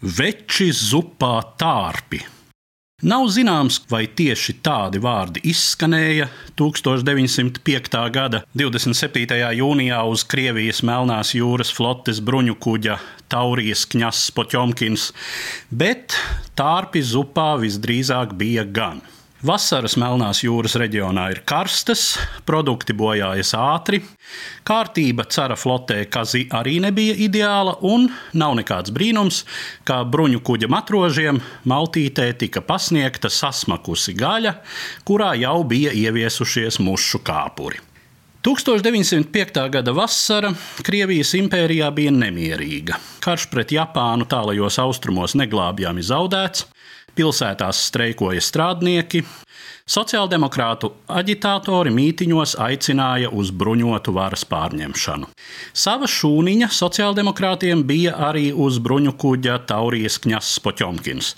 Veči zupā tārpi. Nav zināms, vai tieši tādi vārdi izskanēja 1905. gada 27. jūnijā uz Krievijas Melnās jūras flotes bruņu kuģa Taurijas kņazs Poķomkins, bet tārpi zupā visdrīzāk bija gan. Vasaras Melnās jūras reģionā ir karstas, produkti bojājas ātri, kārtība cara flotē Kazi arī nebija ideāla, un nav nekāds brīnums, ka bruņu kuģa matrožiem Maltītē tika pasniegta sasmakusi gaļa, kurā jau bija ieviesušies mušu kāpuri. 1905. gada vasara Krievijas impērijā bija nemierīga. Karš pret Japānu tālajos austrumos neglābjami zaudēts, pilsētās streikoja strādnieki. Sociāldemokrātu aģitātori mītiņos aicināja uz bruņotu varas pārņemšanu. Sava šūniņa sociāldemokrātiem bija arī uz bruņu kuģa Taurijas kņazs Poķomkins.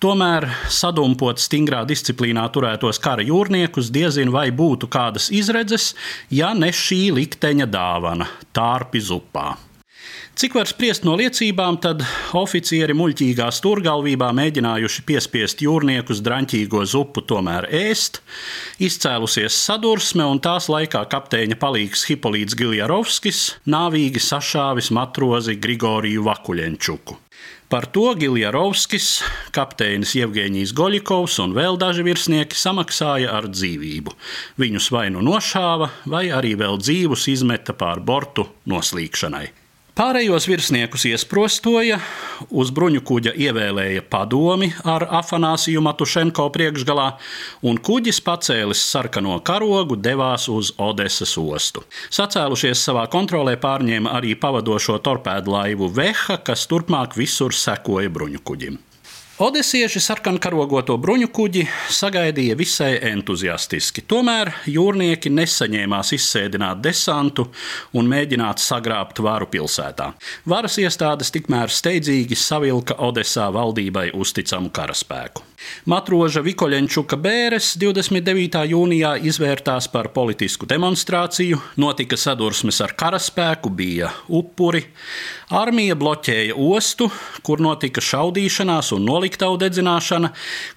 Tomēr sadumpot stingrā disciplīnā turētos kara jūrniekus diezin vai būtu kādas izredzes, ja ne šī likteņa dāvana - tārpi zupā. Cik var spriest no liecībām, tad oficieri muļķīgā stūrgalvībā mēģinājuši piespiest jūrniekus draņķīgo zupu tomēr ēst, izcēlusies sadursme, un tās laikā kapteiņa palīgs Hipolīts Giljarovskis nāvīgi sašāvis matrozi Grigoriju Vakuļenčuku. Par to Giljarovskis, kapteinis Jevģīnijas Goļikovs un vēl daži virsnieki samaksāja ar dzīvību. Viņus vai nu nošāva, vai arī vēl dzīvus izmeta pār bortu noslīkšanai. Pārējos virsniekus iesprostoja, uz bruņu kuģa ievēlēja padomi ar Afanāsiju Matušenko priekšgalā, un kuģis pacēlis sarkano karogu devās uz Odesas ostu. Sacēlušies savā kontrolē pārņēma arī pavadošo torpēdu laivu Veha, kas turpmāk visur sekoja bruņu kuģim. Odesieši sarkankarogoto bruņu kuģi sagaidīja visai entuziastiski. Tomēr jūrnieki nesaņēmās izsēdināt desantu un mēģināt sagrābt varu pilsētā. Varas iestādes tikmēr steidzīgi savilka Odesā valdībai uzticamu karaspēku. Matroža Vikoļenčuka bēres 29. jūnijā izvērtās par politisku demonstrāciju, notika sadursmes ar karaspēku, bija upuri. Armija bloķēja ostu, kur notika šaudīšanās un noliktavu dedzināšana,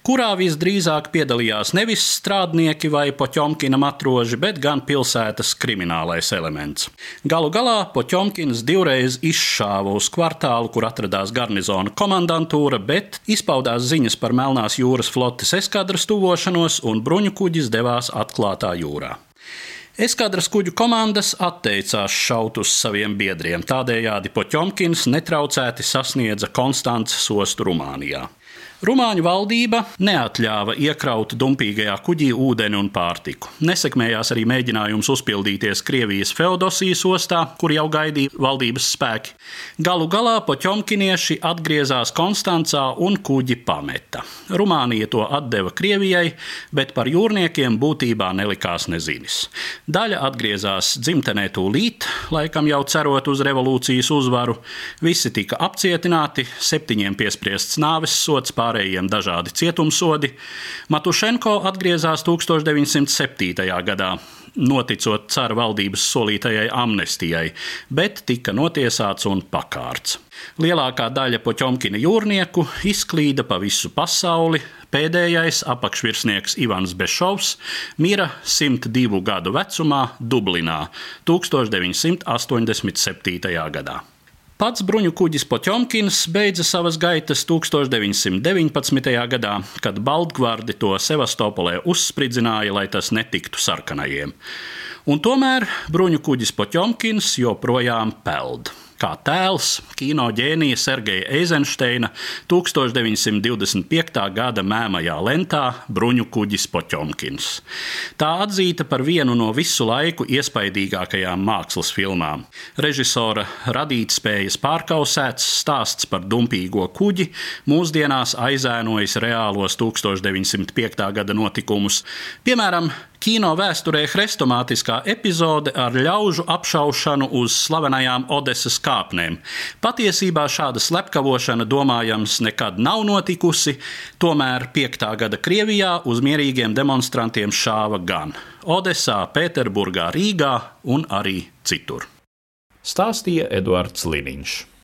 kurā visdrīzāk piedalījās nevis strādnieki vai Poķomkina matroži, bet gan pilsētas kriminālais elements. Galu galā Poķomkins divreiz izšāva uz kvartālu, kur atradās garnizona komandantūra, bet izpaudās ziņas par Melnās jūras flotes eskadras tuvošanos, un bruņu kuģis devās atklātā jūrā. Eskadras kuģu komandas atteicās šaut uz saviem biedriem, tādējādi Poķomkins netraucēti sasniedza Konstances ostu Rumānijā. Rumāņu valdība neatļāva iekraut dumpīgajā kuģī ūdeni un pārtiku. Nesekmējās arī mēģinājums uzpildīties Krievijas Feodosijas ostā, kur jau gaidīja valdības spēki. Galu galā poķomkinieši atgriezās Konstancā un kuģi pameta. Rumānija to atdeva Krievijai, bet par jūrniekiem būtībā nelikās nezinis. Daļa atgriezās dzimtenē tūlīt, laikam jau cerot uz revolūcijas uzvaru. Visi tika apcietināti, septiņiem piespriests nāves sots pār pārējiem dažādi cietumsodi, Matušenko atgriezās 1907. gadā noticot cara valdības solītajai amnestijai, bet tika notiesāts un pakārts. Lielākā daļa poķomkina jūrnieku izklīda pa visu pasauli. Pēdējais apakšvirsnieks Ivans Bešovs mira 102 gadu vecumā Dublinā 1987. gadā. Pats bruņu kuģis Poķomkins beidza savas gaitas 1919. gadā, kad Baltgvārdi to Sevastopolē uzspridzināja, lai tas netiktu sarkanajiem. Un tomēr bruņu kuģis Poķomkins joprojām peld kā tēls kino ģēnija Sergeja Eizensteina 1925. gada mēmajā lentā Bruņu kuģis Poķomkins. Tā atzīta par vienu no visu laiku iespaidīgākajām mākslas filmām. Režisora radītspējas pārkausēts stāsts par dumpīgo kuģi mūsdienās aizēnojas reālos 1905. gada notikumus. Piemēram, Kino vēsturē hrestomātiskā epizode ar ļaužu apšaušanu uz slavenajām Odesas kāpnēm. Patiesībā šāda slepkavošana, domājams, nekad nav notikusi, tomēr 5. gada Krievijā uz mierīgiem demonstrantiem šāva gan Odesā, Pēterburgā, Rīgā un arī citur. Stāstīja Eduards Liniņš.